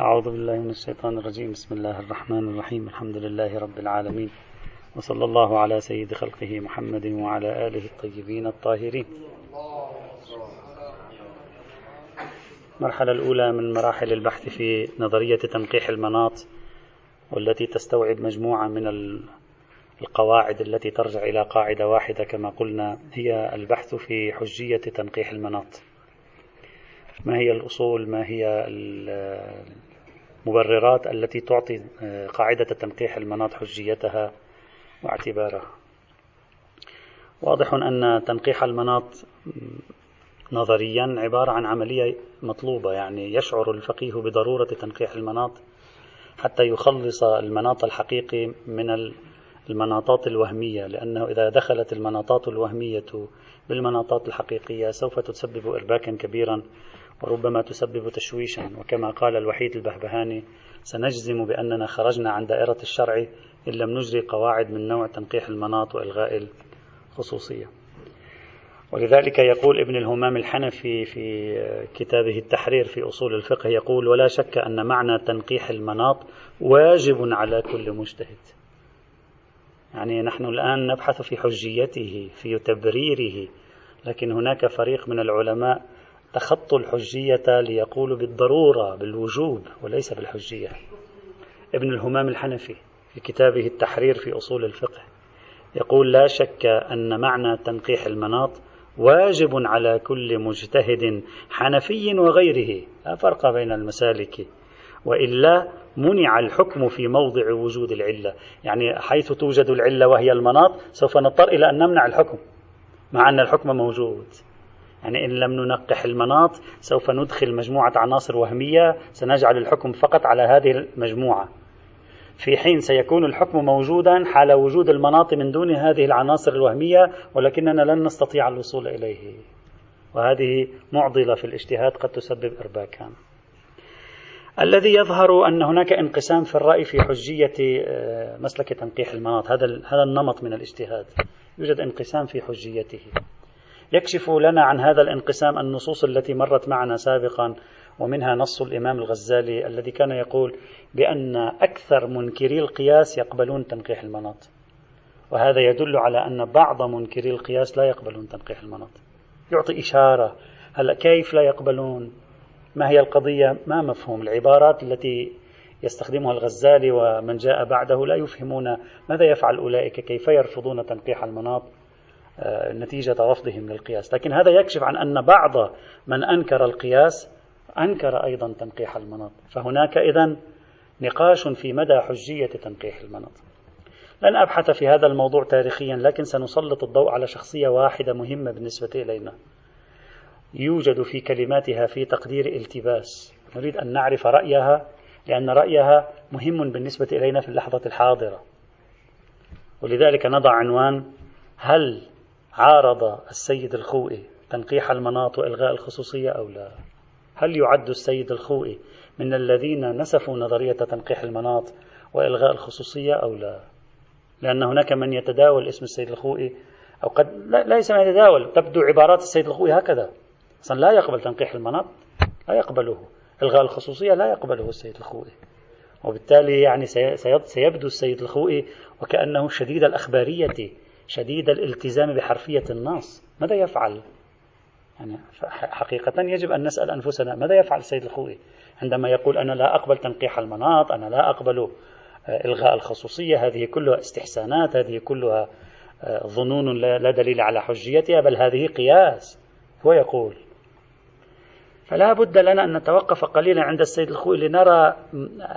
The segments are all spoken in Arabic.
أعوذ بالله من الشيطان الرجيم. بسم الله الرحمن الرحيم. الحمد لله رب العالمين. وصلى الله على سيد خلقه محمد وعلى آله الطيبين الطاهرين. المرحلة الأولى من مراحل البحث في نظرية تنقيح المناط والتي تستوعب مجموعة من القواعد التي ترجع إلى قاعدة واحدة كما قلنا هي البحث في حجية تنقيح المناط. ما هي الأصول ما هي المبررات التي تعطي آه، قاعدة تنقيح المناط حجيتها واعتبارها. واضح أن تنقيح المناط نظريا عبارة عن عملية مطلوبة يعني يشعر الفقيه بضرورة تنقيح المناط حتى يخلص المناط الحقيقي من المناطات الوهمية لأنه إذا دخلت المناطات الوهمية بالمناطات الحقيقية سوف تسبب إرباكا كبيرا وربما تسبب تشويشا. وكما قال الوحيد البهبهاني سنجزم بأننا خرجنا عن دائرة الشرع إن لم نجري قواعد من نوع تنقيح المناط وإلغاء الخصوصية. ولذلك يقول ابن الهمام الحنفي في كتابه التحرير في أصول الفقه يقول ولا شك أن معنى تنقيح المناط واجب على كل مجتهد. يعني نحن الآن نبحث في حجيته في تبريره لكن هناك فريق من العلماء تخطوا الحجية ليقولوا بالضرورة بالوجوب وليس بالحجية. ابن الهمام الحنفي في كتابه التحرير في أصول الفقه يقول لا شك أن معنى تنقيح المناط واجب على كل مجتهد حنفي وغيره. لا فرق بين المسالك. وإلا منع الحكم في موضع وجود العلة، يعني حيث توجد العلة وهي المناط سوف نضطر إلى أن نمنع الحكم مع أن الحكم موجود. يعني إن لم ننقح المناط سوف ندخل مجموعة عناصر وهمية سنجعل الحكم فقط على هذه المجموعة. في حين سيكون الحكم موجودا حال وجود المناط من دون هذه العناصر الوهمية ولكننا لن نستطيع الوصول إليه. وهذه معضلة في الاجتهاد قد تسبب ارباكا. الذي يظهر أن هناك انقسام في الرأي في حجية آه، مسلك تنقيح المناط هذا هذا النمط من الاجتهاد يوجد انقسام في حجيته يكشف لنا عن هذا الانقسام النصوص التي مرت معنا سابقا ومنها نص الإمام الغزالي الذي كان يقول بأن أكثر منكري القياس يقبلون تنقيح المناط. وهذا يدل على أن بعض منكري القياس لا يقبلون تنقيح المناط. يعطي إشارة هلا كيف لا يقبلون؟ ما هي القضية؟ ما مفهوم. العبارات التي يستخدمها الغزالي ومن جاء بعده لا يفهمون ماذا يفعل أولئك كيف يرفضون تنقيح المناط؟ نتيجة رفضهم للقياس. لكن هذا يكشف عن أن بعض من أنكر القياس أنكر أيضا تنقيح المناط. فهناك إذا نقاش في مدى حجية تنقيح المناط. لن أبحث في هذا الموضوع تاريخيا لكن سنسلط الضوء على شخصية واحدة مهمة بالنسبة إلينا. يوجد في كلماتها في تقدير التباس. نريد أن نعرف رأيها لأن رأيها مهم بالنسبة إلينا في اللحظة الحاضرة. ولذلك نضع عنوان هل عارض السيد الخوئي تنقيح المناط وإلغاء الخصوصية أو لا؟ هل يعد السيد الخوئي من الذين نسفوا نظرية تنقيح المناط وإلغاء الخصوصية أو لا؟ لأن هناك من يتداول اسم السيد الخوئي أو قد لا ليس من يتداول تبدو عبارات السيد الخوئي هكذا. أصلا لا يقبل تنقيح المناط لا يقبله. إلغاء الخصوصية لا يقبله السيد الخوئي. وبالتالي يعني سيبدو السيد الخوئي وكأنه شديد الأخبارية شديد الالتزام بحرفية النص ماذا يفعل؟ يعني حقيقة يجب أن نسأل أنفسنا ماذا يفعل السيد الخوئي؟ عندما يقول أنا لا أقبل تنقيح المناط أنا لا أقبل آه، إلغاء الخصوصية هذه كلها استحسانات هذه كلها آه، ظنون لا دليل على حجيتها بل هذه قياس. هو يقول فلا بد لنا أن نتوقف قليلا عند السيد الخوئي لنرى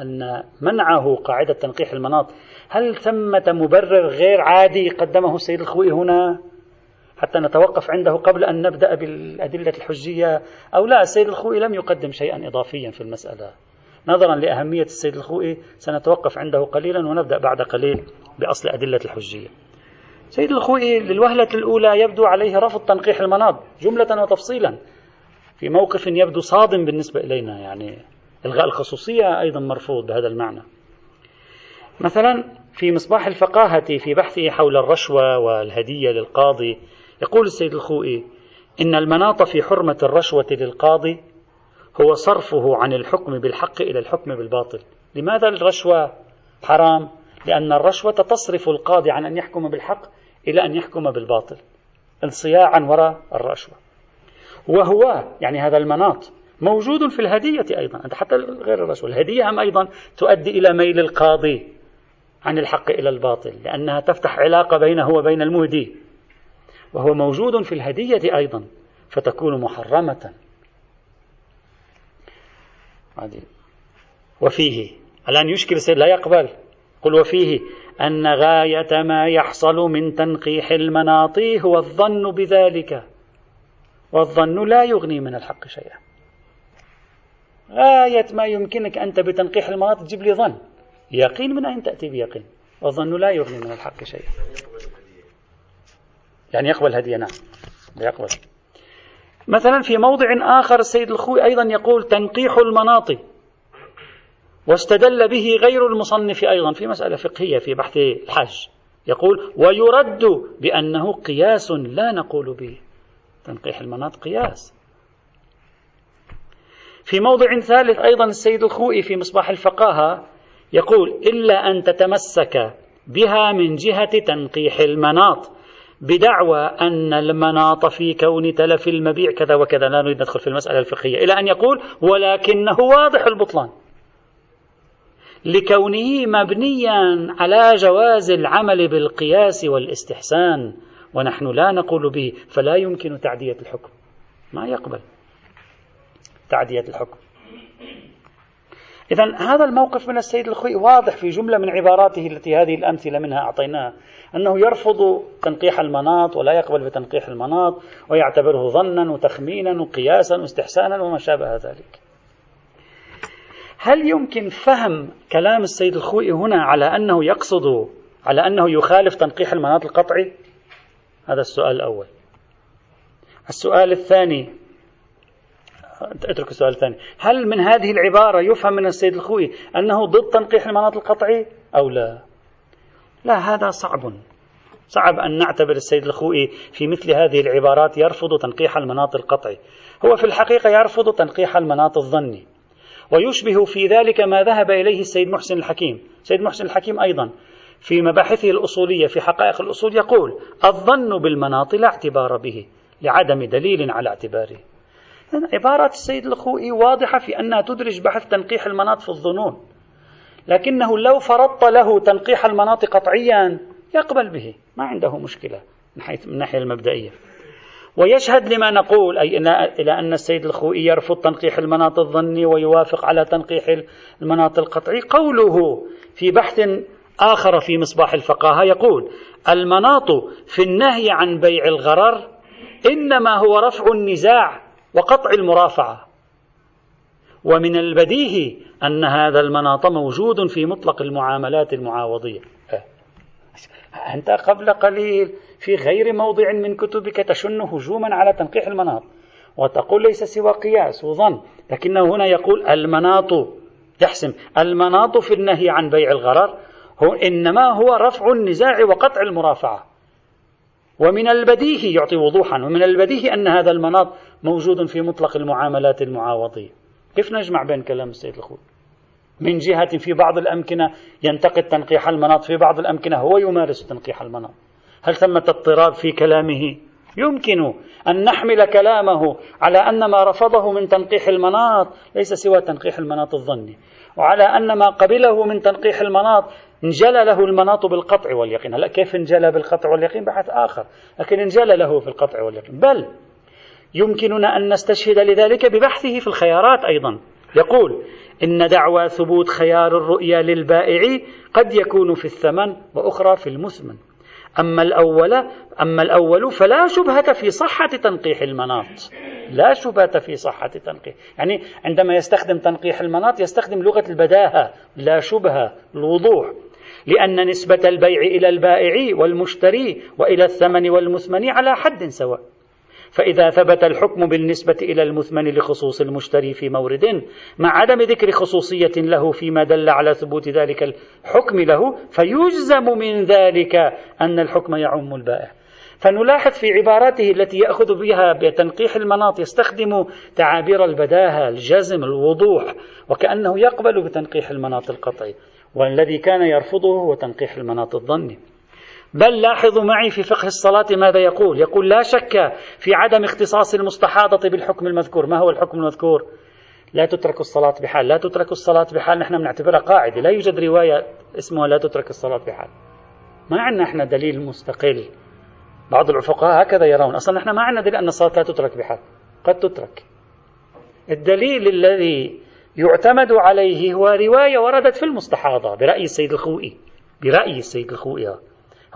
أن منعه قاعدة تنقيح المناط. هل ثمة مبرر غير عادي قدمه السيد الخوئي هنا؟ حتى نتوقف عنده قبل أن نبدأ بالأدلة الحجية أو لا؟ السيد الخوئي لم يقدم شيئا إضافيا في المسألة. نظرا لأهمية السيد الخوئي سنتوقف عنده قليلا ونبدأ بعد قليل بأصل أدلة الحجية. سيد الخوئي للوهلة الأولى يبدو عليه رفض تنقيح المناط جملة وتفصيلا. في موقف يبدو صادم بالنسبة إلينا يعني إلغاء الخصوصية أيضا مرفوض بهذا المعنى. مثلا في مصباح الفقاهة في بحثه حول الرشوة والهدية للقاضي يقول السيد الخوئي إن المناط في حرمة الرشوة للقاضي هو صرفه عن الحكم بالحق إلى الحكم بالباطل. لماذا الرشوة حرام؟ لأن الرشوة تصرف القاضي عن أن يحكم بالحق إلى أن يحكم بالباطل. انصياعا وراء الرشوة. وهو يعني هذا المناط موجود في الهدية أيضا. أنت حتى غير الرشوة الهدية هم أيضا تؤدي إلى ميل القاضي عن الحق إلى الباطل لأنها تفتح علاقة بينه وبين المهدي. وهو موجود في الهدية أيضا فتكون محرمة. وفيه الآن يشكل السيد لا يقبل. قل وفيه أن غاية ما يحصل من تنقيح المناطي هو الظن بذلك. والظن لا يغني من الحق شيئا. غاية ما يمكنك أنت بتنقيح المناط تجيب لي ظن. يقين من أين تأتي بيقين؟ والظن لا يغني من الحق شيئا. يعني يقبل هدية نعم. يقبل. مثلا في موضع آخر السيد الخوي أيضا يقول تنقيح المناطي واستدل به غير المصنف أيضا في مسألة فقهية في بحث الحج يقول ويرد بأنه قياس لا نقول به. تنقيح المناط قياس. في موضع ثالث أيضا السيد الخوئي في مصباح الفقاهة يقول إلا أن تتمسك بها من جهة تنقيح المناط بدعوى أن المناط في كون تلف المبيع كذا وكذا. لا نريد ندخل في المسألة الفقهية. إلى أن يقول ولكنه واضح البطلان. لكونه مبنيا على جواز العمل بالقياس والاستحسان. ونحن لا نقول به فلا يمكن تعدية الحكم. ما يقبل تعدية الحكم. إذا هذا الموقف من السيد الخوي واضح في جملة من عباراته التي هذه الأمثلة منها أعطيناها. أنه يرفض تنقيح المناط ولا يقبل بتنقيح المناط ويعتبره ظنا وتخمينا وقياسا واستحسانا وما شابه ذلك. هل يمكن فهم كلام السيد الخوئي هنا على أنه يقصد على أنه يخالف تنقيح المناط القطعي؟ هذا السؤال الأول. السؤال الثاني أترك السؤال الثاني. هل من هذه العبارة يفهم من السيد الخوئي أنه ضد تنقيح المناط القطعي أو لا؟ لا هذا صعب. صعب أن نعتبر السيد الخوئي في مثل هذه العبارات يرفض تنقيح المناط القطعي. هو في الحقيقة يرفض تنقيح المناط الظني. ويشبه في ذلك ما ذهب إليه السيد محسن الحكيم. السيد محسن الحكيم أيضا. في مباحثه الأصولية في حقائق الأصول يقول الظن بالمناط لا اعتبار به لعدم دليل على اعتباره. عبارة السيد الخوئي واضحة في أنها تدرج بحث تنقيح المناط في الظنون. لكنه لو فرضت له تنقيح المناط قطعيا يقبل به ما عنده مشكلة من حيث من الناحية المبدئية. ويشهد لما نقول أي إلى أن السيد الخوئي يرفض تنقيح المناط الظني ويوافق على تنقيح المناط القطعي. قوله في بحث آخر في مصباح الفقاهة يقول المناط في النهي عن بيع الغرر إنما هو رفع النزاع وقطع المرافعة. ومن البديهي أن هذا المناط موجود في مطلق المعاملات المعاوضية. أنت قبل قليل في غير موضع من كتبك تشن هجوما على تنقيح المناط وتقول ليس سوى قياس وظن لكنه هنا يقول المناط يحسم المناط في النهي عن بيع الغرر هو إنما هو رفع النزاع وقطع المرافعة. ومن البديهي يعطي وضوحا ومن البديهي أن هذا المناط موجود في مطلق المعاملات المعاوضية. كيف نجمع بين كلام السيد الخوي؟ من جهة في بعض الأمكنة ينتقد تنقيح المناط في بعض الأمكنة هو يمارس تنقيح المناط. هل ثمة اضطراب في كلامه؟ يمكن أن نحمل كلامه على أن ما رفضه من تنقيح المناط ليس سوى تنقيح المناط الظني وعلى أن ما قبله من تنقيح المناط انجلى له المناط بالقطع واليقين. هلا كيف انجلى بالقطع واليقين؟ بحث آخر. لكن انجلى له في القطع واليقين. بل يمكننا أن نستشهد لذلك ببحثه في الخيارات أيضا. يقول إن دعوى ثبوت خيار الرؤيا للبائع قد يكون في الثمن وأخرى في المثمن أما الأول أما الأول فلا شبهة في صحة تنقيح المناط. لا شبهة في صحة تنقيح. يعني عندما يستخدم تنقيح المناط يستخدم لغة البداهة. لا شبهة. الوضوح. لأن نسبة البيع إلى البائع والمشتري وإلى الثمن والمثمن على حد سواء. فإذا ثبت الحكم بالنسبة إلى المثمن لخصوص المشتري في مورد مع عدم ذكر خصوصية له فيما دل على ثبوت ذلك الحكم له فيجزم من ذلك أن الحكم يعم البائع. فنلاحظ في عباراته التي يأخذ بها بتنقيح المناط يستخدم تعابير البداهة الجزم الوضوح وكأنه يقبل بتنقيح المناط القطعي. والذي كان يرفضه هو تنقيح المناط الظني. بل لاحظوا معي في فقه الصلاة ماذا يقول. يقول لا شك في عدم اختصاص المستحاضة بالحكم المذكور. ما هو الحكم المذكور؟ لا تترك الصلاة بحال. لا تترك الصلاة بحال. نحن بنعتبرها قاعدة. لا يوجد رواية اسمها لا تترك الصلاة بحال. ما عندنا إحنا دليل مستقل. بعض الفقهاء هكذا يرون. أصلا نحن ما عندنا دليل أن الصلاة لا تترك بحال. قد تترك. الدليل الذي يعتمد عليه هو رواية وردت في المستحاضة برأي السيد الخوئي. برأي السيد الخوئي.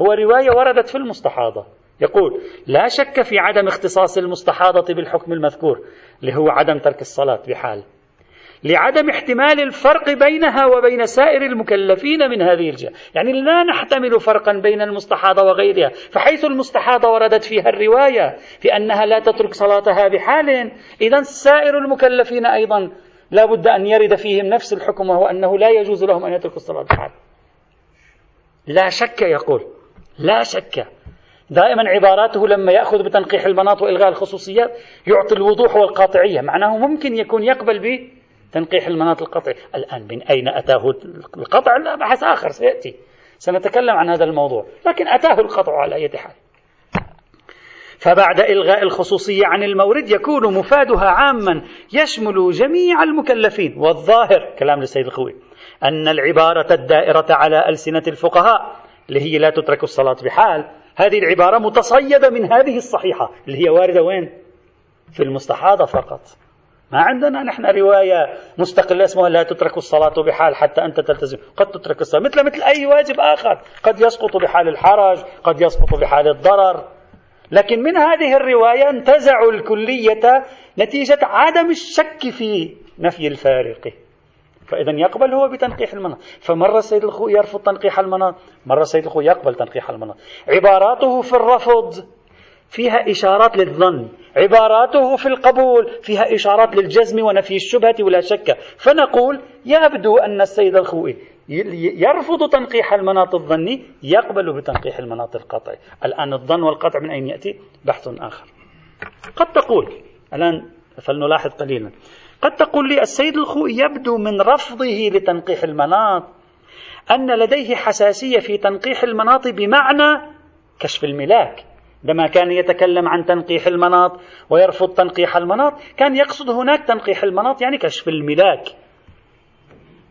هو رواية وردت في المستحاضة. يقول لا شك في عدم اختصاص المستحاضة بالحكم المذكور اللي هو عدم ترك الصلاة بحال. لعدم احتمال الفرق بينها وبين سائر المكلفين من هذه الجهة. يعني لا نحتمل فرقا بين المستحاضة وغيرها. فحيث المستحاضة وردت فيها الرواية في أنها لا تترك صلاتها بحال إذا سائر المكلفين أيضا لا بد أن يرد فيهم نفس الحكم وهو أنه لا يجوز لهم أن يتركوا الصلاة بحال. لا شك يقول لا شك. دائما عباراته لما يأخذ بتنقيح المناط وإلغاء الخصوصيات يعطي الوضوح والقاطعية معناه ممكن يكون يقبل به تنقيح المناط القطعي. الآن من أين أتاه القطع؟ لا بحث آخر سيأتي. سنتكلم عن هذا الموضوع. لكن أتاه القطع على أي حال. فبعد إلغاء الخصوصية عن المورد يكون مفادها عاما يشمل جميع المكلفين. والظاهر كلام للسيد الخوي أن العبارة الدائرة على ألسنة الفقهاء اللي هي لا تترك الصلاة بحال هذه العبارة متصيدة من هذه الصحيحة اللي هي واردة وين؟ في المستحاضة فقط. ما عندنا نحن رواية مستقلة اسمها لا تترك الصلاة بحال حتى أنت تلتزم. قد تترك الصلاة مثل مثل أي واجب آخر. قد يسقط بحال الحرج قد يسقط بحال الضرر. لكن من هذه الرواية انتزعوا الكلية نتيجة عدم الشك في نفي الفارق. فإذا يقبل هو بتنقيح المناط. فمرة السيد الخوي يرفض تنقيح المناط مرة السيد الخوي يقبل تنقيح المناط. عباراته في الرفض فيها إشارات للظن. عباراته في القبول فيها إشارات للجزم ونفي الشبهة ولا شك. فنقول يبدو أن السيد الخوئي يرفض تنقيح المناط الظني يقبل بتنقيح المناط القطعي. الآن الظن والقطع من أين يأتي؟ بحث آخر. قد تقول الآن فلنلاحظ قليلا. قد تقول لي السيد الخوئي يبدو من رفضه لتنقيح المناط أن لديه حساسية في تنقيح المناط بمعنى كشف الملاك. عندما كان يتكلم عن تنقيح المناط ويرفض تنقيح المناط كان يقصد هناك تنقيح المناط يعني كشف الملاك.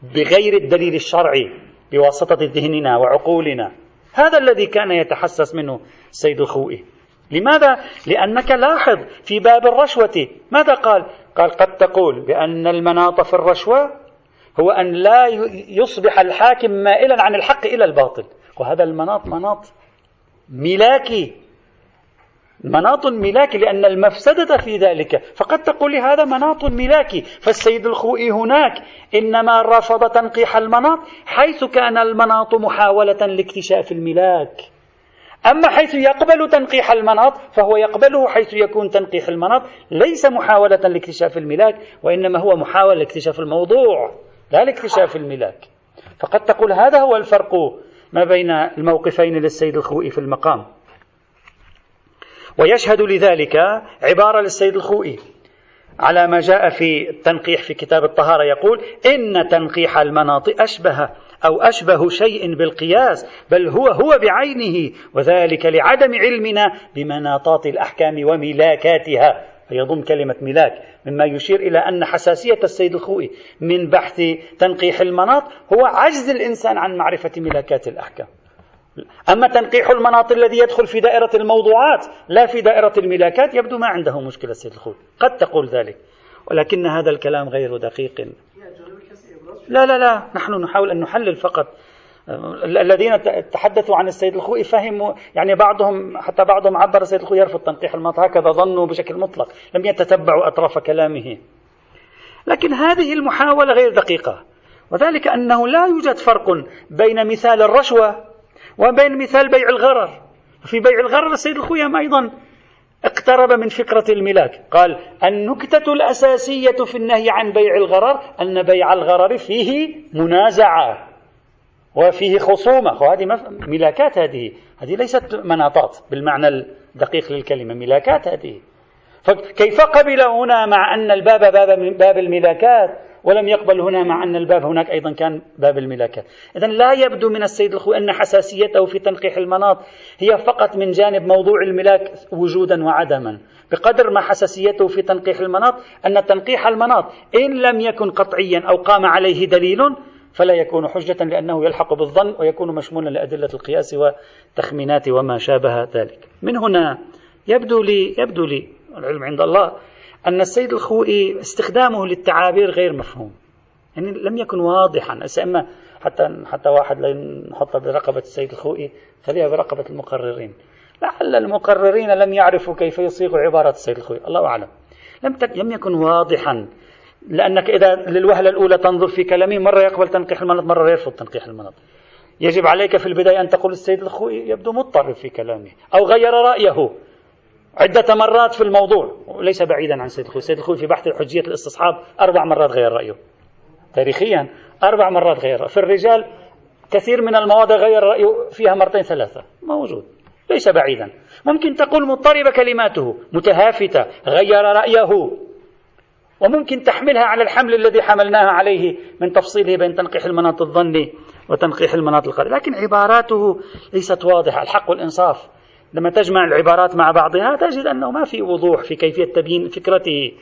بغير الدليل الشرعي بواسطة ذهننا وعقولنا. هذا الذي كان يتحسس منه السيد الخوئي لماذا؟ لأنك لاحظ في باب الرشوة. ماذا قال؟ قال قد تقول بأن المناط في الرشوة هو أن لا يصبح الحاكم مائلا عن الحق إلى الباطل. وهذا المناط مناط ملاكي مناط ملاكي لأن المفسدة في ذلك. فقد تقول هذا مناط ملاكي فالسيد الخوئي هناك. إنما رفض تنقيح المناط حيث كان المناط محاولة لاكتشاف الملاك. أما حيث يقبل تنقيح المناط فهو يقبله حيث يكون تنقيح المناط. ليس محاولة لاكتشاف الملاك وإنما هو محاولة لاكتشاف الموضوع لا لاكتشاف الملاك. فقد تقول هذا هو الفرق ما بين الموقفين للسيد الخوئي في المقام. ويشهد لذلك عبارة للسيد الخوئي. على ما جاء في التنقيح في كتاب الطهارة يقول إن تنقيح المناط أشبه أو أشبه شيء بالقياس بل هو هو بعينه وذلك لعدم علمنا بمناطات الأحكام وملاكاتها. فيضم كلمة ملاك مما يشير إلى أن حساسية السيد الخوئي من بحث تنقيح المناط هو عجز الإنسان عن معرفة ملاكات الأحكام. أما تنقيح المناط الذي يدخل في دائرة الموضوعات لا في دائرة الملاكات يبدو ما عنده مشكلة سيد الخوي. قد تقول ذلك ولكن هذا الكلام غير دقيق. لا لا لا نحن نحاول أن نحلل فقط. الذين تحدثوا عن السيد الخوئي فهموا يعني بعضهم حتى بعضهم عبر السيد الخوئي يرفض تنقيح المناط هكذا ظنوا بشكل مطلق لم يتتبعوا أطراف كلامه. لكن هذه المحاولة غير دقيقة وذلك أنه لا يوجد فرق بين مثال الرشوة وبين مثال بيع الغرر. في بيع الغرر السيد الخيام أيضا اقترب من فكرة الملاك. قال النكتة الأساسية في النهي عن بيع الغرر أن بيع الغرر فيه منازعة وفيه خصومة. وهذه ملاكات هذه. هذه ليست مناطات بالمعنى الدقيق للكلمة ملاكات هذه. فكيف قبل هنا مع أن الباب باب, باب الملاكات؟ ولم يقبل هنا مع أن الباب هناك أيضا كان باب الملاكات. إذا لا يبدو من السيد الخوي أن حساسيته في تنقيح المناط هي فقط من جانب موضوع الملاك وجودا وعدما. بقدر ما حساسيته في تنقيح المناط أن تنقيح المناط إن لم يكن قطعيا أو قام عليه دليل فلا يكون حجة لأنه يلحق بالظن ويكون مشمولا لأدلة القياس والتخمينات وما شابه ذلك. من هنا يبدو لي يبدو لي العلم عند الله أن السيد الخوئي استخدامه للتعابير غير مفهوم. يعني لم يكن واضحا. إما حتى حتى واحد نحطها برقبة السيد الخوئي خليها برقبة المقررين. لعل المقررين لم يعرفوا كيف يصيغوا عبارة السيد الخوئي. الله أعلم. لم لم يكن واضحا. لأنك إذا للوهلة الأولى تنظر في كلامه مرة يقبل تنقيح المنط مرة يرفض تنقيح المنط يجب عليك في البداية أن تقول السيد الخوئي يبدو مضطرب في كلامه أو غير رأيه. عدة مرات في الموضوع. وليس بعيدا عن سيد الخوي. سيد الخوي في بحث حجية الاستصحاب أربع مرات غير رأيه. تاريخيا أربع مرات غير في الرجال كثير من المواضع غير رأيه فيها مرتين ثلاثة. موجود ليس بعيدا. ممكن تقول مضطربة كلماته متهافتة غير رأيه. وممكن تحملها على الحمل الذي حملناه عليه من تفصيله بين تنقيح المناط الظني وتنقيح المناط القلبي لكن عباراته ليست واضحة. الحق والإنصاف لما تجمع العبارات مع بعضها تجد أنه ما في وضوح في كيفية تبيين فكرته.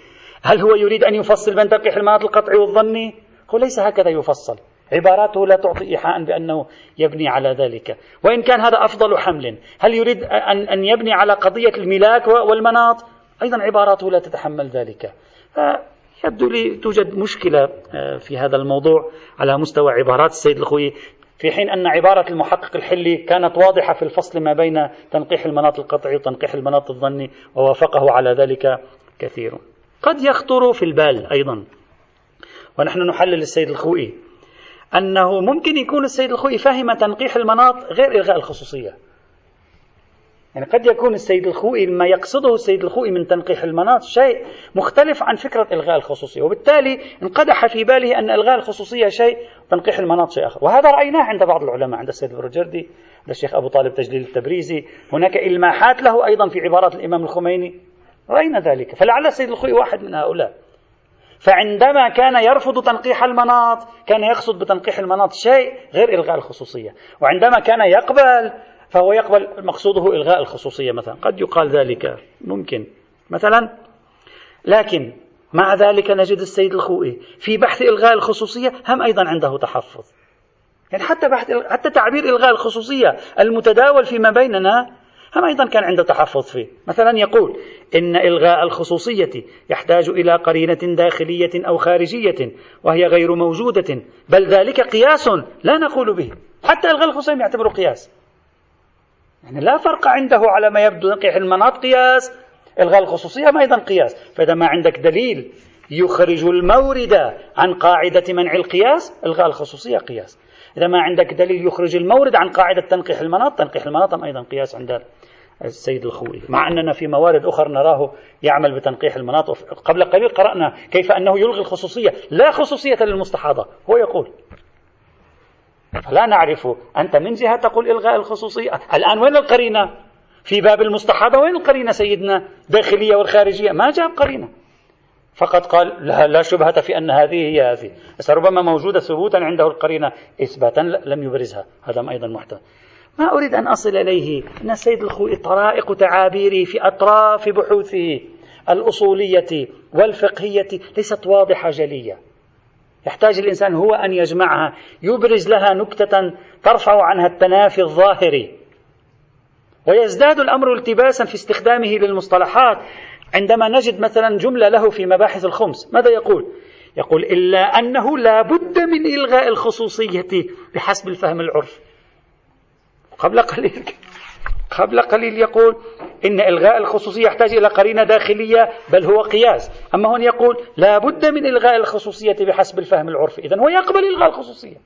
هل هو يريد أن يفصل بين تنقيح المناط القطعي والظني هو ليس هكذا يفصل. عباراته لا تعطي إيحاء بأنه يبني على ذلك. وإن كان هذا أفضل حمل هل يريد أن, أن يبني على قضية الملاك والمناط؟ أيضا عباراته لا تتحمل ذلك. يبدو لي توجد مشكلة آه، في هذا الموضوع على مستوى عبارات السيد الخوي في حين أن عبارة المحقق الحلي كانت واضحة في الفصل ما بين تنقيح المناط القطعي وتنقيح المناط الظني ووافقه على ذلك كثير. قد يخطر في البال أيضا. ونحن نحلل السيد الخوئي أنه ممكن يكون السيد الخوئي فهم تنقيح المناط غير إلغاء الخصوصية. يعني قد يكون السيد الخوئي ما يقصده السيد الخوئي من تنقيح المناط شيء مختلف عن فكرة إلغاء الخصوصية وبالتالي انقدح في باله أن إلغاء الخصوصية شيء وتنقيح المناط شيء آخر. وهذا رأيناه عند بعض العلماء عند السيد البروجردي عند الشيخ أبو طالب تجليل التبريزي. هناك إلماحات له أيضا في عبارات الإمام الخميني. رأينا ذلك. فلعل السيد الخوئي واحد من هؤلاء. فعندما كان يرفض تنقيح المناط كان يقصد بتنقيح المناط شيء غير إلغاء الخصوصية. وعندما كان يقبل فهو يقبل مقصوده إلغاء الخصوصية مثلا. قد يقال ذلك ممكن. مثلا لكن مع ذلك نجد السيد الخوئي في بحث إلغاء الخصوصية هم أيضا عنده تحفظ. يعني حتى بحث حتى تعبير إلغاء الخصوصية المتداول فيما بيننا هم أيضا كان عنده تحفظ فيه. مثلا يقول إن إلغاء الخصوصية يحتاج إلى قرينة داخلية أو خارجية وهي غير موجودة بل ذلك قياس لا نقول به. حتى إلغاء الخصوصية يعتبر قياس. يعني لا فرق عنده على ما يبدو. نقيح المناط قياس إلغاء الخصوصية ما أيضا قياس. فإذا ما عندك دليل يخرج المورد عن قاعدة منع القياس إلغاء الخصوصية قياس. إذا ما عندك دليل يخرج المورد عن قاعدة تنقيح المناط تنقيح المناط أيضا قياس عند السيد الخوي مع أننا في موارد أخرى نراه يعمل بتنقيح المناط. قبل قليل قرأنا كيف أنه يلغي الخصوصية. لا خصوصية للمستحاضة. هو يقول فلا نعرف. أنت من جهة تقول إلغاء الخصوصية. الآن وين القرينة؟ في باب المستحاضة وين القرينة سيدنا؟ داخلية والخارجية. ما جاب قرينة. فقط قال لا, لا شبهة في أن هذه هي هذه. ربما موجودة ثبوتا عنده القرينة. إثباتا لم يبرزها. هذا أيضا محتمل. ما أريد أن أصل إليه. أن السيد الخوئي طرائق تعابيره في أطراف بحوثه. الأصولية والفقهية ليست واضحة جلية. يحتاج الإنسان هو أن يجمعها. يبرز لها نكتة ترفع عنها التنافي الظاهري. ويزداد الأمر التباسا في استخدامه للمصطلحات. عندما نجد مثلا جملة له في مباحث الخمس ماذا يقول؟ يقول إلا أنه لا بد من إلغاء الخصوصية بحسب الفهم العرفي قبل قليل قبل قليل يقول إن إلغاء الخصوصية يحتاج إلى قرينة داخلية بل هو قياس. أما هون يقول لا بد من إلغاء الخصوصية بحسب الفهم العرفي. إذا هو يقبل إلغاء الخصوصية.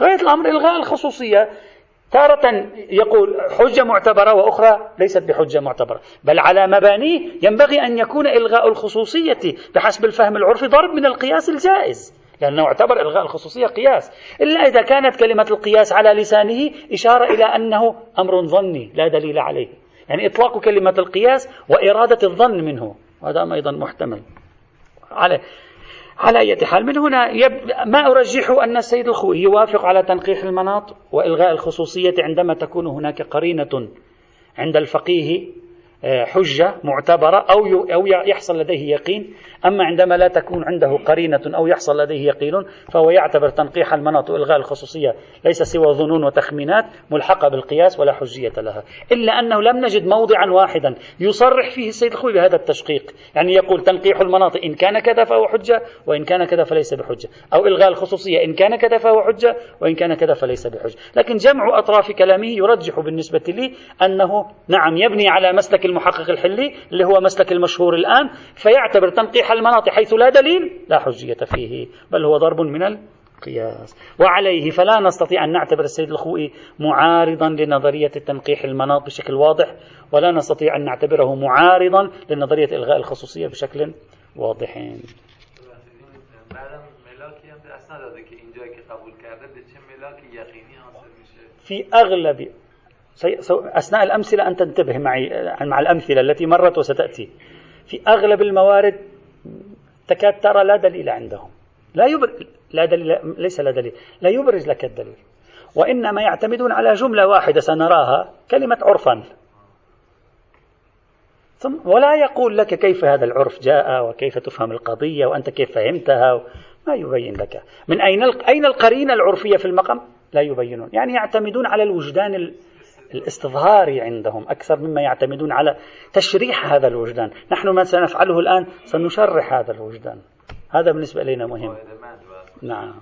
غاية الأمر إلغاء الخصوصية تارة يقول حجة معتبرة وأخرى ليست بحجة معتبرة بل على مبانيه ينبغي أن يكون إلغاء الخصوصية بحسب الفهم العرفي ضرب من القياس الجائز لأنه اعتبر إلغاء الخصوصية قياس. إلا إذا كانت كلمة القياس على لسانه إشارة إلى أنه أمر ظني لا دليل عليه. يعني إطلاق كلمة القياس وإرادة الظن منه. هذا أيضا محتمل. على على أي حال من هنا يب... ما أرجح أن السيد الخوئي يوافق على تنقيح المناط وإلغاء الخصوصية عندما تكون هناك قرينة عند الفقيه حجة معتبرة أو أو يحصل لديه يقين، أما عندما لا تكون عنده قرينة أو يحصل لديه يقين فهو يعتبر تنقيح المناط وإلغاء الخصوصية ليس سوى ظنون وتخمينات ملحقة بالقياس ولا حجية لها، إلا أنه لم نجد موضعا واحدا يصرح فيه السيد الخوي بهذا التشقيق، يعني يقول تنقيح المناط إن كان كذا فهو حجة وإن كان كذا فليس بحجة، أو إلغاء الخصوصية إن كان كذا فهو حجة وإن كان كذا فليس بحجة، لكن جمع أطراف كلامه يرجح بالنسبة لي أنه نعم يبني على مسلك المحقق الحلي اللي هو مسلك المشهور الآن فيعتبر تنقيح المناط حيث لا دليل لا حجية فيه بل هو ضرب من القياس. وعليه فلا نستطيع أن نعتبر السيد الخوئي معارضا لنظرية تنقيح المناط بشكل واضح ولا نستطيع أن نعتبره معارضا لنظرية إلغاء الخصوصية بشكل واضح. في أغلب أثناء الأمثلة أن تنتبه معي مع الأمثلة التي مرت وستأتي. في أغلب الموارد تكاد ترى لا دليل عندهم. لا يبر... لا دليل ليس لا دليل. لا يبرز لك الدليل. وإنما يعتمدون على جملة واحدة سنراها كلمة عرفا. ثم ولا يقول لك كيف هذا العرف جاء وكيف تفهم القضية وأنت كيف فهمتها ما يبين لك. من أين أين القرينة العرفية في المقام؟ لا يبينون. يعني يعتمدون على الوجدان الاستظهاري عندهم أكثر مما يعتمدون على تشريح هذا الوجدان. نحن ما سنفعله الآن سنشرح هذا الوجدان. هذا بالنسبة إلينا مهم. نعم.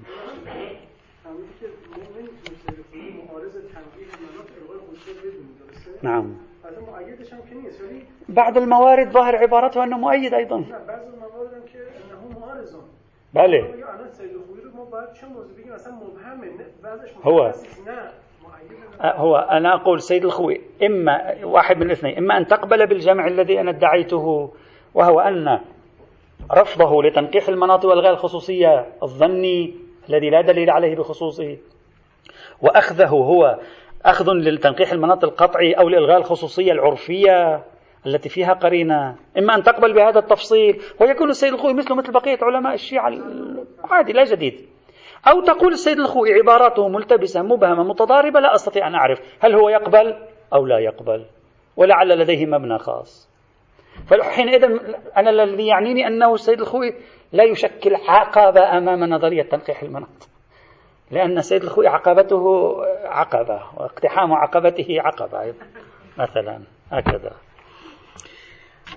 نعم. بعض الموارد ظاهر عبارتها أنه مؤيد أيضا. بله. هو. هو أنا أقول سيد الخوي إما واحد من الاثنين إما أن تقبل بالجمع الذي أنا ادعيته وهو أن رفضه لتنقيح المناط والغاء الخصوصية الظني الذي لا دليل عليه بخصوصه وأخذه هو أخذ للتنقيح المناط القطعي أو لإلغاء الخصوصية العرفية التي فيها قرينة. إما أن تقبل بهذا التفصيل ويكون السيد الخوي مثله مثل بقية علماء الشيعة عادي لا جديد. أو تقول السيد الخوئي عباراته ملتبسة مبهمة متضاربة لا أستطيع أن أعرف هل هو يقبل أو لا يقبل ولعل لديه مبنى خاص. فحينئذ أنا الذي يعنيني أنه السيد الخوئي لا يشكل عقبة أمام نظرية تنقيح المناط لأن السيد الخوئي عقبته عقبة واقتحام عقبته عقبة مثلا هكذا.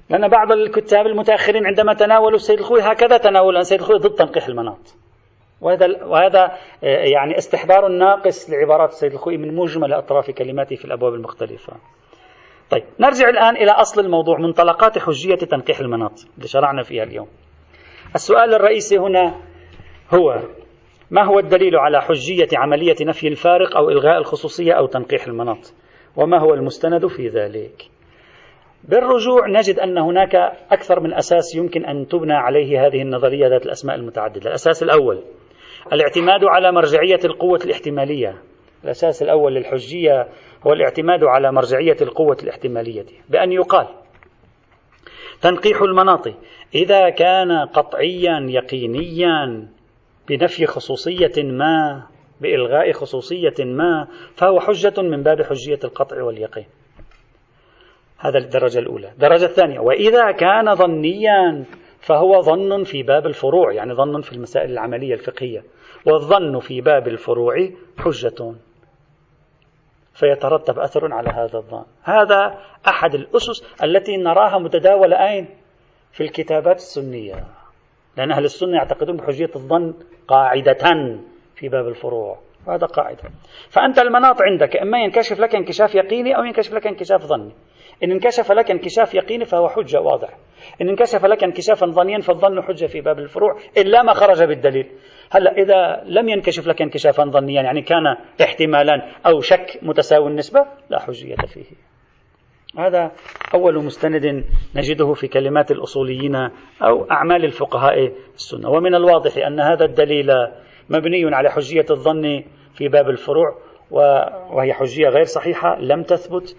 لأن بعض الكتاب المتأخرين عندما تناولوا السيد الخوئي هكذا تناولوا السيد الخوئي ضد تنقيح المناط. وهذا وهذا آه، يعني استحضار ناقص لعبارات السيد الخوئي من مجمل اطراف كلماته في الأبواب المختلفة. طيب نرجع الآن إلى أصل الموضوع منطلقات حجية تنقيح المناط اللي شرعنا فيها اليوم. السؤال الرئيسي هنا هو ما هو الدليل على حجية عملية نفي الفارق أو إلغاء الخصوصية أو تنقيح المناط؟ وما هو المستند في ذلك؟ بالرجوع نجد أن هناك أكثر من أساس يمكن أن تبنى عليه هذه النظرية ذات الأسماء المتعددة الأساس الأول الاعتماد على مرجعية القوة الاحتمالية. الأساس الأول للحجية هو الاعتماد على مرجعية القوة الاحتمالية. بأن يقال تنقيح المناط إذا كان قطعيا يقينيا بنفي خصوصية ما بإلغاء خصوصية ما فهو حجة من باب حجية القطع واليقين. هذا الدرجة الأولى. الدرجة الثانية. وإذا كان ظنيا فهو ظن في باب الفروع يعني ظن في المسائل العملية الفقهية. والظن في باب الفروع حجة. فيترتب أثر على هذا الظن. هذا أحد الأسس التي نراها متداولة أين؟ في الكتابات السنية. لأن أهل السنة يعتقدون بحجية الظن قاعدة في باب الفروع. وهذا قاعدة. فأنت المناط عندك إما ينكشف لك انكشاف يقيني أو ينكشف لك انكشاف ظني. إن انكشف لك انكشاف يقيني فهو حجة واضح إن انكشف لك انكشافا ظنيا فالظن حجة في باب الفروع إلا ما خرج بالدليل. هلأ إذا لم ينكشف لك انكشافا ظنيا يعني كان احتمالا أو شك متساوي النسبة لا حجية فيه. هذا أول مستند نجده في كلمات الأصوليين أو أعمال الفقهاء السنة. ومن الواضح أن هذا الدليل مبني على حجية الظن في باب الفروع وهي حجية غير صحيحة لم تثبت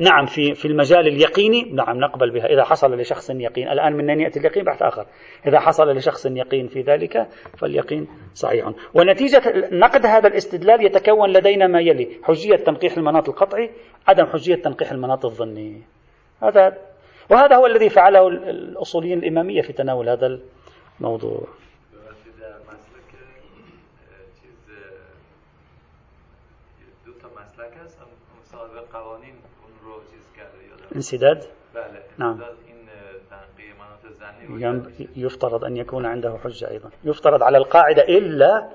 نعم في في المجال اليقيني نعم نقبل بها. إذا حصل لشخص يقين الآن من أين يأتي اليقين بحث آخر. إذا حصل لشخص يقين في ذلك فاليقين صحيح. ونتيجة نقد هذا الاستدلال يتكون لدينا ما يلي حجية تنقيح المناط القطعي عدم حجية تنقيح المناط الظني. هذا وهذا هو الذي فعله الأصوليين الإمامية في تناول هذا الموضوع. انسداد؟ بله نعم. يفترض أن يكون عنده حجة أيضا يفترض على القاعدة إلا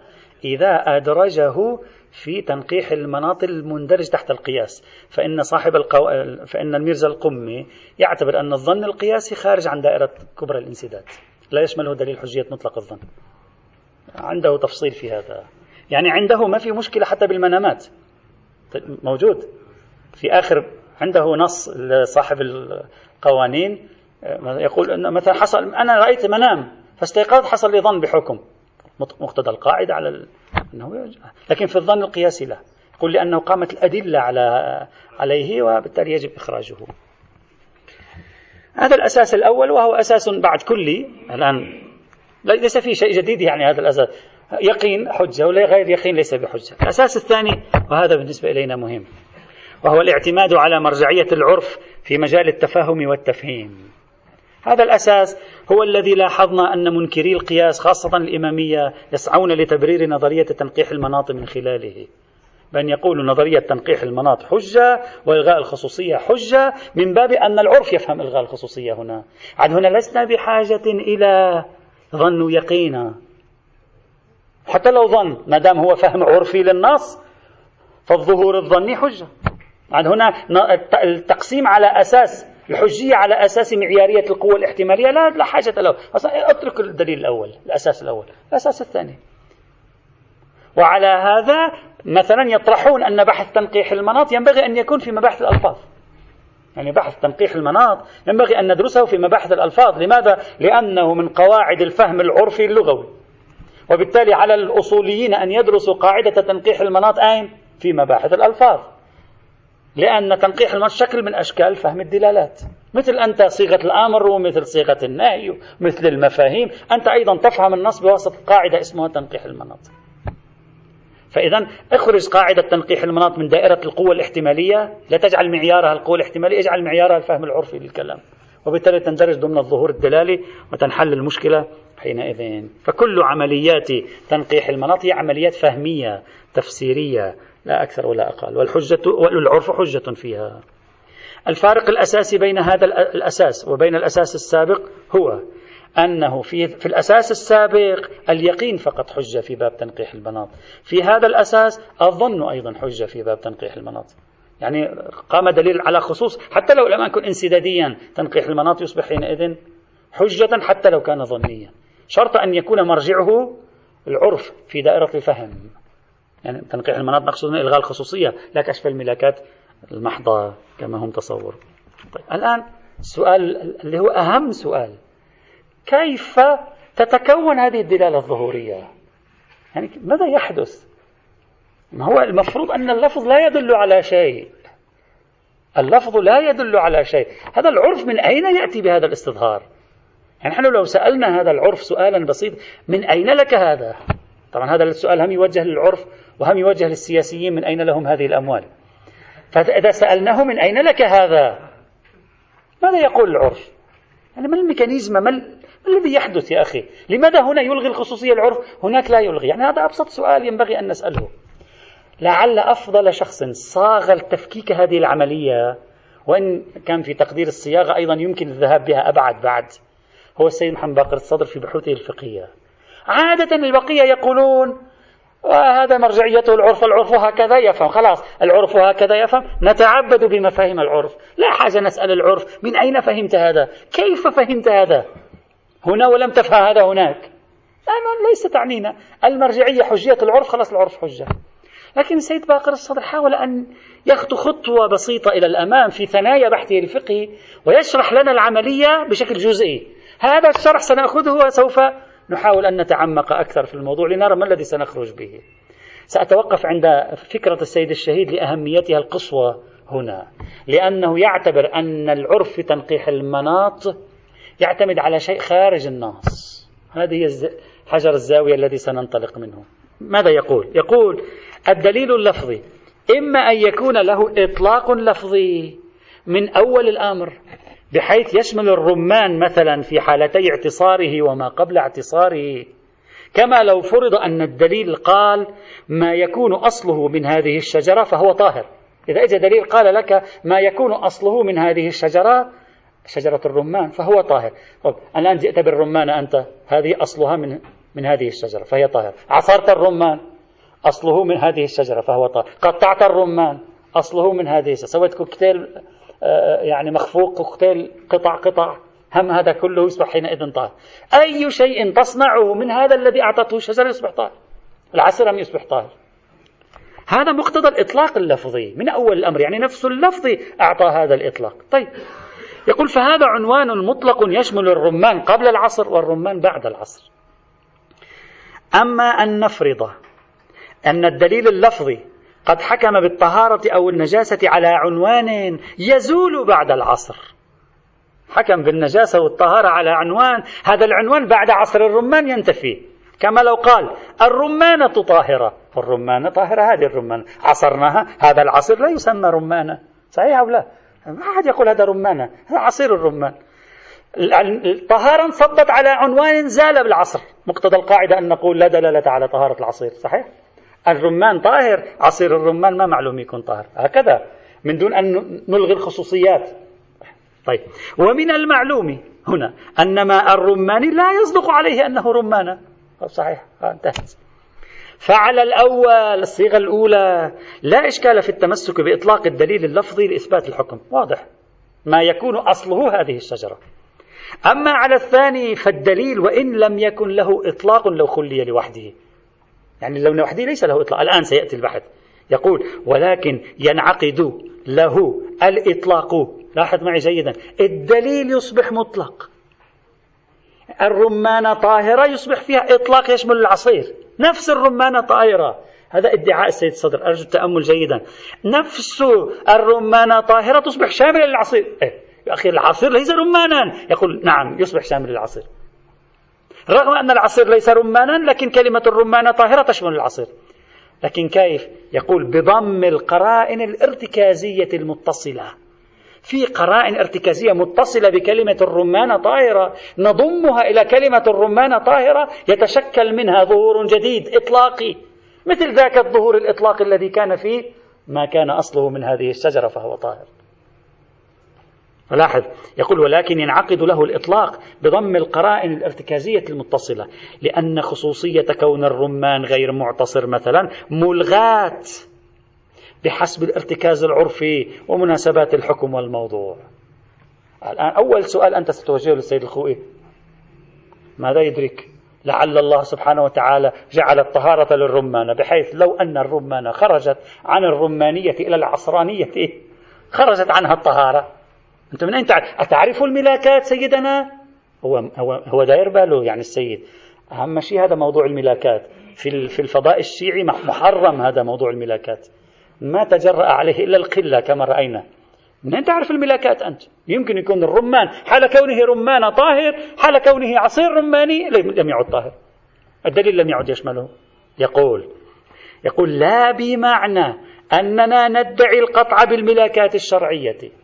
إذا أدرجه في تنقيح المناط المندرج تحت القياس. فإن صاحب القو... فإن الميرزا القمي يعتبر أن الظن القياسي خارج عن دائرة كبرى الانسداد. لا يشمله دليل حجية مطلق الظن. عنده تفصيل في هذا. يعني عنده ما في مشكلة حتى بالمنامات. موجود. في آخر عنده نص لصاحب القوانين يقول أن مثلا حصل أنا رأيت منام فاستيقظت حصل لي ظن بحكم. مقتضى القاعدة على أنه لكن في الظن القياسي لا. يقول لأنه قامت الأدلة على عليه وبالتالي يجب إخراجه. هذا الأساس الأول وهو أساس بعد كلي. الآن ليس في شيء جديد يعني هذا الأساس. يقين حجة ولا غير يقين ليس بحجة. الأساس الثاني وهذا بالنسبة إلينا مهم. وهو الاعتماد على مرجعية العرف في مجال التفاهم والتفهيم. هذا الأساس هو الذي لاحظنا أن منكري القياس خاصة الإمامية يسعون لتبرير نظرية تنقيح المناط من خلاله. بأن يقولوا نظرية تنقيح المناط حجة وإلغاء الخصوصية حجة من باب أن العرف يفهم إلغاء الخصوصية هنا. عاد هنا لسنا بحاجة إلى ظن يقينا حتى لو ظن ما دام هو فهم عرفي للنص فالظهور الظني حجة. عاد هنا التقسيم على أساس الحجية على أساس معيارية القوة الاحتمالية لا لا حاجة له. أترك الدليل الأول الأساس الأول. الأساس الثاني. وعلى هذا مثلا يطرحون أن بحث تنقيح المناط ينبغي أن يكون في مباحث الألفاظ. يعني بحث تنقيح المناط ينبغي أن ندرسه في مباحث الألفاظ. لماذا؟ لأنه من قواعد الفهم العرفي اللغوي. وبالتالي على الأصوليين أن يدرسوا قاعدة تنقيح المناط أين؟ في مباحث الألفاظ. لأن تنقيح المنص شكل من أشكال فهم الدلالات. مثل أنت صيغة الأمر ومثل صيغة النهي ومثل المفاهيم أنت أيضا تفهم النص بواسطة قاعدة اسمها تنقيح المناط. فإذا اخرج قاعدة تنقيح المناط من دائرة القوة الاحتمالية. لا تجعل معيارها القوة الاحتمالية اجعل معيارها الفهم العرفي للكلام. وبالتالي تندرج ضمن الظهور الدلالي وتنحل المشكلة حينئذ. فكل عمليات تنقيح المناط هي عمليات فهمية تفسيرية لا أكثر ولا أقل. والحجة والعرف حجة فيها. الفارق الأساسي بين هذا الأساس وبين الأساس السابق هو أنه في, في الأساس السابق اليقين فقط حجة في باب تنقيح المناط في هذا الأساس الظن أيضا حجة في باب تنقيح المناط يعني قام دليل على خصوص حتى لو لم يكن انسداديا تنقيح المناط يصبح حينئذ حجة حتى لو كان ظنيا. شرط أن يكون مرجعه العرف في دائرة الفهم يعني تنقيح المناط مقصود إلغاء الخصوصية لا كشف الملاكات المحضة كما هم تصور طيب الآن السؤال اللي هو أهم سؤال. كيف تتكون هذه الدلالة الظهورية؟ يعني ماذا يحدث؟ ما هو المفروض أن اللفظ لا يدل على شيء. اللفظ لا يدل على شيء. هذا العرف من أين يأتي بهذا الاستظهار؟ يعني نحن لو سألنا هذا العرف سؤالا بسيط من أين لك هذا؟ طبعا هذا السؤال هم يوجه للعرف وهم يوجه للسياسيين من أين لهم هذه الأموال. فإذا سألناه من أين لك هذا؟ ماذا يقول العرف؟ يعني ما الميكانيزم؟ ما, ما الذي يحدث يا أخي؟ لماذا هنا يلغي الخصوصية العرف؟ هناك لا يلغي. يعني هذا أبسط سؤال ينبغي أن نسأله. لعل أفضل شخص صاغ التفكيك هذه العملية وإن كان في تقدير الصياغة أيضا يمكن الذهاب بها أبعد بعد هو السيد محمد باقر الصدر في بحوثه الفقهية. عادة البقية يقولون وهذا مرجعيته العرف العرف هكذا يفهم. خلاص العرف هكذا يفهم. نتعبد بمفاهيم العرف. لا حاجة نسأل العرف. من أين فهمت هذا؟ كيف فهمت هذا؟ هنا ولم تفهم هذا هناك. ليس تعنينا. المرجعية حجية العرف خلاص العرف حجة. لكن السيد باقر الصدر حاول أن يخطو خطوة بسيطة إلى الأمام في ثنايا بحثه الفقهي ويشرح لنا العملية بشكل جزئي. هذا الشرح سنأخذه وسوف نحاول أن نتعمق أكثر في الموضوع لنرى ما الذي سنخرج به. سأتوقف عند فكرة السيد الشهيد لأهميتها القصوى هنا لأنه يعتبر أن العرف في تنقيح المناط يعتمد على شيء خارج النص هذه حجر الزاوية الذي سننطلق منه. ماذا يقول؟ يقول الدليل اللفظي إما أن يكون له إطلاق لفظي من أول الأمر بحيث يشمل الرمان مثلا في حالتي اعتصاره وما قبل اعتصاره. كما لو فرض أن الدليل قال ما يكون أصله من هذه الشجرة فهو طاهر. إذا إجا دليل قال لك ما يكون أصله من هذه الشجرة شجرة الرمان فهو طاهر. طب الآن جئت بالرمان أنت هذه أصلها من من هذه الشجرة فهي طاهر. عصرت الرمان أصله من هذه الشجرة فهو طاهر. قطعت الرمان أصله من هذه الشجرة. سويت كوكتيل يعني مخفوق كوكتيل قطع قطع هم هذا كله يصبح حينئذ طاهر. أي شيء تصنعه من هذا الذي أعطته الشجرة يصبح طاهر. العسل لم يصبح طاهر؟ هذا مقتضى الإطلاق اللفظي من أول الأمر. يعني نفس اللفظ أعطى هذا الإطلاق. طيب. يقول فهذا عنوان مطلق يشمل الرمان قبل العصر والرمان بعد العصر. أما أن نفرض أن الدليل اللفظي قد حكم بالطهارة أو النجاسة على عنوان يزول بعد العصر. حكم بالنجاسة والطهارة على عنوان هذا العنوان بعد عصر الرمان ينتفي. كما لو قال الرمانة طاهرة الرمانة طاهرة هذه الرمانة عصرناها هذا العصر لا يسمى رمانة صحيح أو لا؟ ما أحد يقول هذا رمانة هذا عصير الرمان. الطهارة انصبت على عنوان زال بالعصر. مقتضى القاعدة أن نقول لا دلالة على طهارة العصير صحيح؟ الرمان طاهر عصير الرمان ما معلوم يكون طاهر. هكذا من دون أن نلغي الخصوصيات. طيب ومن المعلوم هنا أن ماء الرمان لا يصدق عليه أنه رمانة صحيح انتهت. فعلى الأول الصيغة الأولى لا إشكال في التمسك بإطلاق الدليل اللفظي لإثبات الحكم. واضح. ما يكون أصله هذه الشجرة. أما على الثاني فالدليل وإن لم يكن له إطلاق لو خلي لوحده. يعني لو لوحده ليس له إطلاق. الآن سيأتي البحث. يقول ولكن ينعقد له الإطلاق. لاحظ معي جيدا. الدليل يصبح مطلق. الرمانة طاهرة يصبح فيها إطلاق يشمل العصير. نفس الرمانة طاهرة. هذا ادعاء السيد الصدر أرجو التأمل جيدا. نفس الرمانة طاهرة تصبح شاملة للعصير. إيه؟ يا أخي العصير ليس رمانا. يقول نعم يصبح شامل للعصير. رغم أن العصير ليس رمانا لكن كلمة الرمانة طاهرة تشمل العصير. لكن كيف؟ يقول بضم القرائن الارتكازية المتصلة. في قرائن ارتكازية متصلة بكلمة الرمانة طاهرة نضمها إلى كلمة الرمانة طاهرة يتشكل منها ظهور جديد إطلاقي. مثل ذاك الظهور الإطلاقي الذي كان فيه ما كان أصله من هذه الشجرة فهو طاهر. لاحظ يقول ولكن ينعقد له الإطلاق بضم القرائن الارتكازية المتصلة لأن خصوصية كون الرمان غير معتصر مثلا ملغاة بحسب الارتكاز العرفي ومناسبات الحكم والموضوع. الآن أول سؤال أنت ستوجهه للسيد الخوئي. ماذا يدرك لعل الله سبحانه وتعالى جعل الطهارة للرمانة بحيث لو أن الرمانة خرجت عن الرمانية إلى العصرانية خرجت عنها الطهارة. أنت من أين تعرف؟ أتعرف الملاكات سيدنا؟ هو هو هو داير باله يعني السيد. أهم شيء هذا موضوع الملاكات في في الفضاء الشيعي محرم هذا موضوع الملاكات ما تجرأ عليه إلا القلة كما رأينا. منين تعرف الملاكات أنت؟ يمكن يكون الرمان. حال كونه رمان طاهر حال كونه عصير رماني لم يعد طاهر. الدليل لم يعد يشمله. يقول يقول لا بمعنى أننا ندعي القطع بالملاكات الشرعية.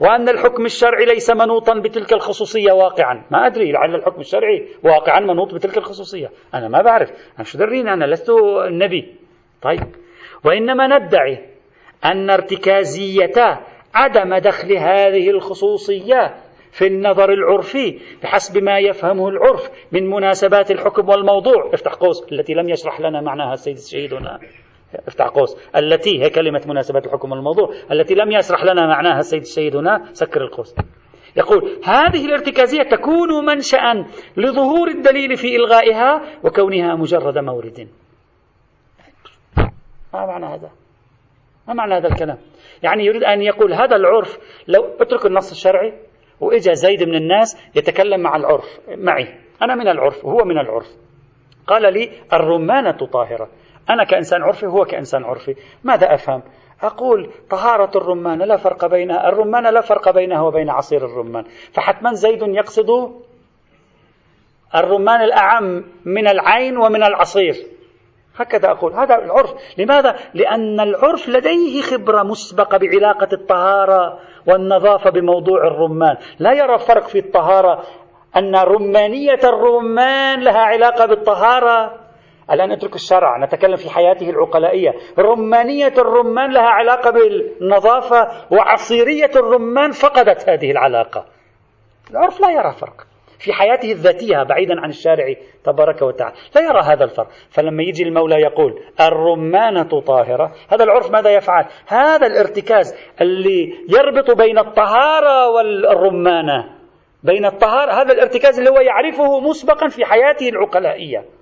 وأن الحكم الشرعي ليس منوطا بتلك الخصوصية واقعا. ما أدري لعل الحكم الشرعي واقعا منوط بتلك الخصوصية. أنا ما بعرف. أنا شو دريني؟ أنا لست النبي. طيب. وإنما ندعي أن ارتكازية عدم دخل هذه الخصوصية في النظر العرفي بحسب ما يفهمه العرف من مناسبات الحكم والموضوع. افتح قوس. التي لم يشرح لنا معناها السيد الشهيد هنا. أفتح قوس. التي هي كلمة مناسبات الحكم والموضوع التي لم يشرح لنا معناها السيد الشهيد هنا سكر القوس. يقول هذه الارتكازية تكون منشأ لظهور الدليل في إلغائها وكونها مجرد مورد. ما معنى هذا؟ ما معنى هذا الكلام؟ يعني يريد أن يقول هذا العرف لو أترك النص الشرعي وإجا زيد من الناس يتكلم مع العرف معي. أنا من العرف وهو من العرف. قال لي الرمانة طاهرة أنا كإنسان عرفي هو كإنسان عرفي. ماذا أفهم؟ أقول طهارة الرمان لا فرق بينها الرمان لا فرق بينها وبين عصير الرمان. فحتما زيد يقصد الرمان الأعم من العين ومن العصير. هكذا أقول. هذا العرف. لماذا؟ لأن العرف لديه خبرة مسبقة بعلاقة الطهارة والنظافة بموضوع الرمان. لا يرى فرق في الطهارة أن رمانية الرمان لها علاقة بالطهارة. الآن نترك الشرع نتكلم في حياته العقلائية. رمانية الرمان لها علاقة بالنظافة وعصيرية الرمان فقدت هذه العلاقة. العرف لا يرى فرق. في حياته الذاتية بعيدا عن الشارع تبارك وتعالى لا يرى هذا الفرق. فلما يجي المولى يقول الرمانة طاهرة هذا العرف ماذا يفعل؟ هذا الارتكاز اللي يربط بين الطهارة والرمانة. بين الطهارة هذا الارتكاز اللي هو يعرفه مسبقا في حياته العقلائية.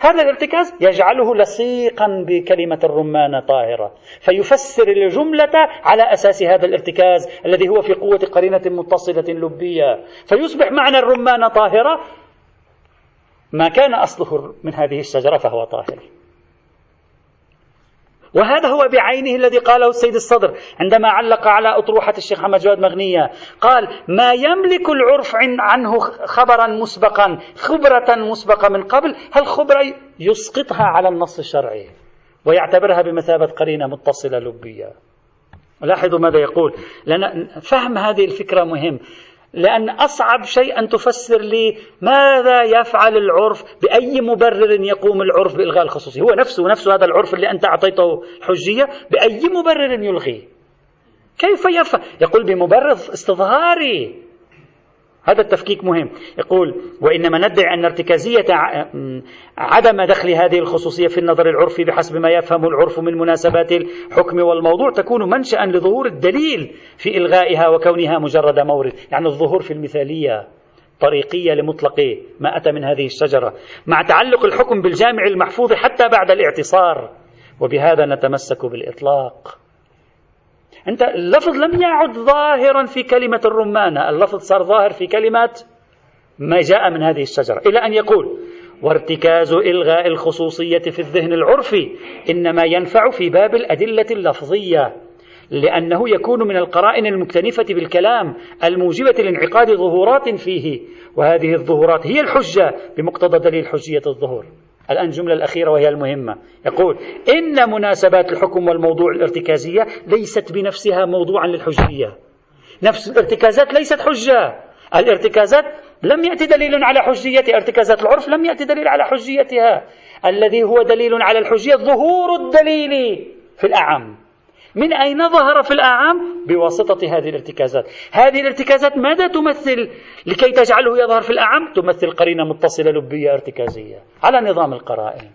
هذا الارتكاز يجعله لصيقا بكلمة الرمانة طاهرة فيفسر الجملة على أساس هذا الارتكاز الذي هو في قوة قرينة متصلة لبية. فيصبح معنى الرمانة طاهرة ما كان أصله من هذه الشجرة فهو طاهر. وهذا هو بعينه الذي قاله السيد الصدر عندما علق على أطروحة الشيخ محمد جواد مغنية. قال ما يملك العرف عنه خبرا مسبقا خبرة مسبقة من قبل هالخبرة يسقطها على النص الشرعي ويعتبرها بمثابة قرينة متصلة لبية. لاحظوا ماذا يقول. لأن فهم هذه الفكرة مهم. لأن أصعب شيء أن تفسر لي ماذا يفعل العرف بأي مبرر يقوم العرف بإلغاء الخصوصية. هو نفسه نفسه هذا العرف اللي أنت أعطيته حجية بأي مبرر يلغيه. كيف يفعل؟ يقول بمبرر استظهاري. هذا التفكيك مهم. يقول وإنما ندعي أن ارتكازية عدم دخل هذه الخصوصية في النظر العرفي بحسب ما يفهم العرف من مناسبات الحكم والموضوع تكون منشأ لظهور الدليل في إلغائها وكونها مجرد مورد. يعني الظهور في المثالية طريقية لمطلق ما أتى من هذه الشجرة مع تعلق الحكم بالجامع المحفوظ حتى بعد الاعتصار. وبهذا نتمسك بالإطلاق. أنت اللفظ لم يعد ظاهرا في كلمة الرمانة اللفظ صار ظاهر في كلمة ما جاء من هذه الشجرة إلى أن يقول وارتكاز إلغاء الخصوصية في الذهن العرفي إنما ينفع في باب الأدلة اللفظية لأنه يكون من القرائن المكتنفة بالكلام الموجبة لانعقاد ظهورات فيه وهذه الظهورات هي الحجة بمقتضى دليل حجية الظهور. الآن الجملة الأخيرة وهي المهمة. يقول إن مناسبات الحكم والموضوع الارتكازية ليست بنفسها موضوعا للحجية. نفس الارتكازات ليست حجة. الارتكازات لم يأتي دليل على حجيتها. ارتكازات العرف لم يأتي دليل على حجيتها. الذي هو دليل على الحجية ظهور الدليل في الأعم. من أين ظهر في الأعام؟ بواسطة هذه الارتكازات. هذه الارتكازات ماذا تمثل لكي تجعله يظهر في الأعم؟ تمثل قرينة متصلة لبية ارتكازية على نظام القرائن.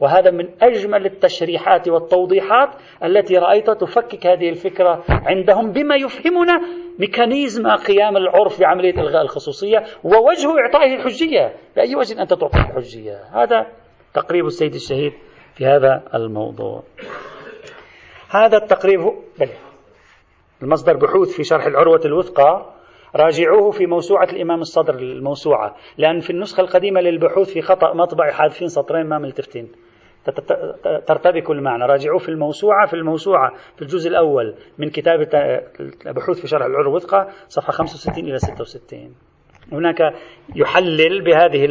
وهذا من أجمل التشريحات والتوضيحات التي رأيت تفكك هذه الفكرة عندهم بما يفهمنا ميكانيزم قيام العرف بعملية إلغاء الخصوصية ووجه إعطائه الحجية. بأي وجه أنت تعطي الحجية؟ هذا تقريب السيد الشهيد في هذا الموضوع. هذا التقريب بل المصدر بحوث في شرح العروة الوثقى. راجعوه في موسوعة الإمام الصدر الموسوعة. لأن في النسخة القديمة للبحوث في خطأ مطبعي حادثين سطرين ما ملتفتين. ترتبك المعنى. راجعوه في الموسوعة في الموسوعة في الجزء الأول من كتاب بحوث في شرح العروة الوثقى صفحة 65 إلى 66 هناك يحلل بهذه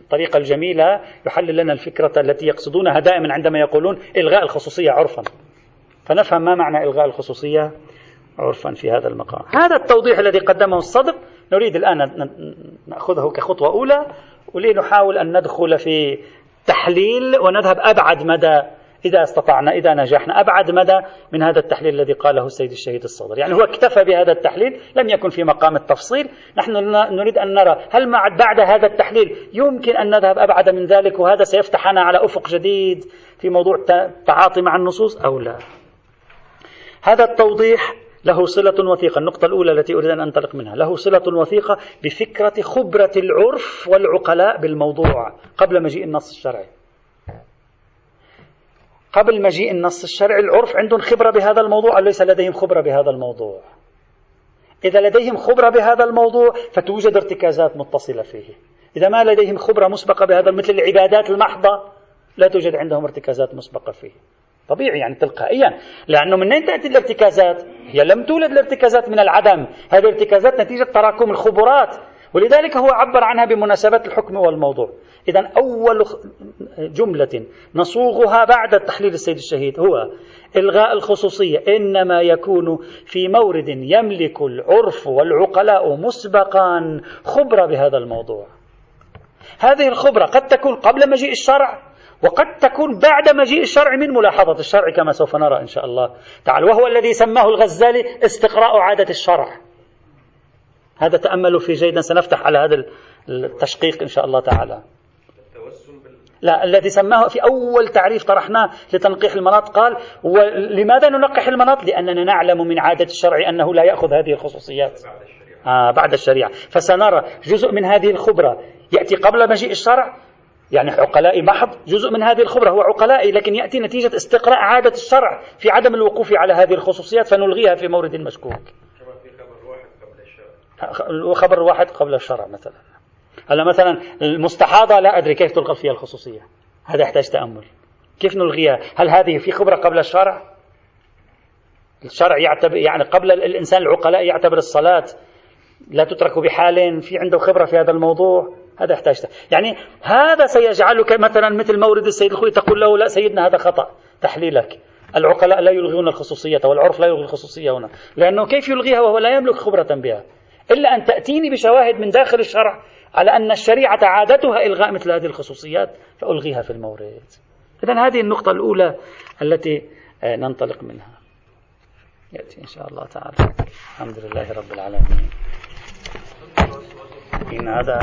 الطريقة الجميلة يحلل لنا الفكرة التي يقصدونها دائما عندما يقولون إلغاء الخصوصية عرفا. فنفهم ما معنى إلغاء الخصوصية عرفا في هذا المقام. هذا التوضيح الذي قدمه الصدر. نريد الآن نأخذه كخطوة أولى ولنحاول أن ندخل في تحليل ونذهب أبعد مدى إذا استطعنا إذا نجحنا. أبعد مدى من هذا التحليل الذي قاله السيد الشهيد الصدر. يعني هو اكتفى بهذا التحليل لم يكن في مقام التفصيل. نحن نريد أن نرى هل بعد هذا التحليل يمكن أن نذهب أبعد من ذلك وهذا سيفتحنا على أفق جديد في موضوع التعاطي مع النصوص أو لا؟ هذا التوضيح له صلة وثيقة. النقطة الأولى التي أريد أن أنطلق منها. له صلة وثيقة بفكرة خبرة العرف والعقلاء بالموضوع قبل مجيء النص الشرعي. قبل مجيء النص الشرعي العرف عندهم خبرة بهذا الموضوع ليس لديهم خبرة بهذا الموضوع؟ إذا لديهم خبرة بهذا الموضوع فتوجد ارتكازات متصلة فيه. إذا ما لديهم خبرة مسبقة بهذا مثل العبادات المحضة لا توجد عندهم ارتكازات مسبقة فيه. طبيعي يعني تلقائيا. لأنه من أين تأتي الارتكازات؟ هي لم تولد الارتكازات من العدم. هذه الارتكازات نتيجة تراكم الخبرات. ولذلك هو عبر عنها بمناسبة الحكم والموضوع. إذا أول جملة نصوغها بعد التحليل السيد الشهيد هو إلغاء الخصوصية. إنما يكون في مورد يملك العرف والعقلاء مسبقا خبرة بهذا الموضوع. هذه الخبرة قد تكون قبل مجيء الشرع. وقد تكون بعد مجيء الشرع من ملاحظة الشرع كما سوف نرى إن شاء الله تعالى وهو الذي سماه الغزالي استقراء عادة الشرع. هذا تأملوا في جيدا سنفتح على هذا التشقيق إن شاء الله تعالى. لا الذي سماه في أول تعريف طرحناه لتنقيح المناط قال ولماذا ننقح المناط؟ لأننا نعلم من عادة الشرع أنه لا يأخذ هذه الخصوصيات. آه بعد الشريعة. فسنرى جزء من هذه الخبرة يأتي قبل مجيء الشرع يعني عقلائي محض جزء من هذه الخبرة هو عقلائي لكن يأتي نتيجة استقراء عادة الشرع في عدم الوقوف على هذه الخصوصيات فنلغيها في مورد مشكوك. خبر واحد قبل الشرع. مثلا. هلا مثلا المستحاضة لا أدري كيف تلغى فيها الخصوصية. هذا يحتاج تأمل. كيف نلغيها؟ هل هذه في خبرة قبل الشرع؟ الشرع يعتبر يعني قبل الإنسان العقلاء يعتبر الصلاة لا تترك بحال في عنده خبرة في هذا الموضوع. هذا يحتاج يعني هذا سيجعلك مثلا مثل مورد السيد الخوي تقول له لا سيدنا هذا خطأ. تحليلك. العقلاء لا يلغون الخصوصية والعرف لا يلغي الخصوصية هنا. لأنه كيف يلغيها؟ وهو لا يملك خبرة بها. إلا أن تأتيني بشواهد من داخل الشرع على أن الشريعة عادتها إلغاء مثل هذه الخصوصيات فألغيها في المورد. إذا هذه النقطة الأولى التي آه، ننطلق منها. يأتي إن شاء الله تعالى. الحمد لله رب العالمين. إن هذا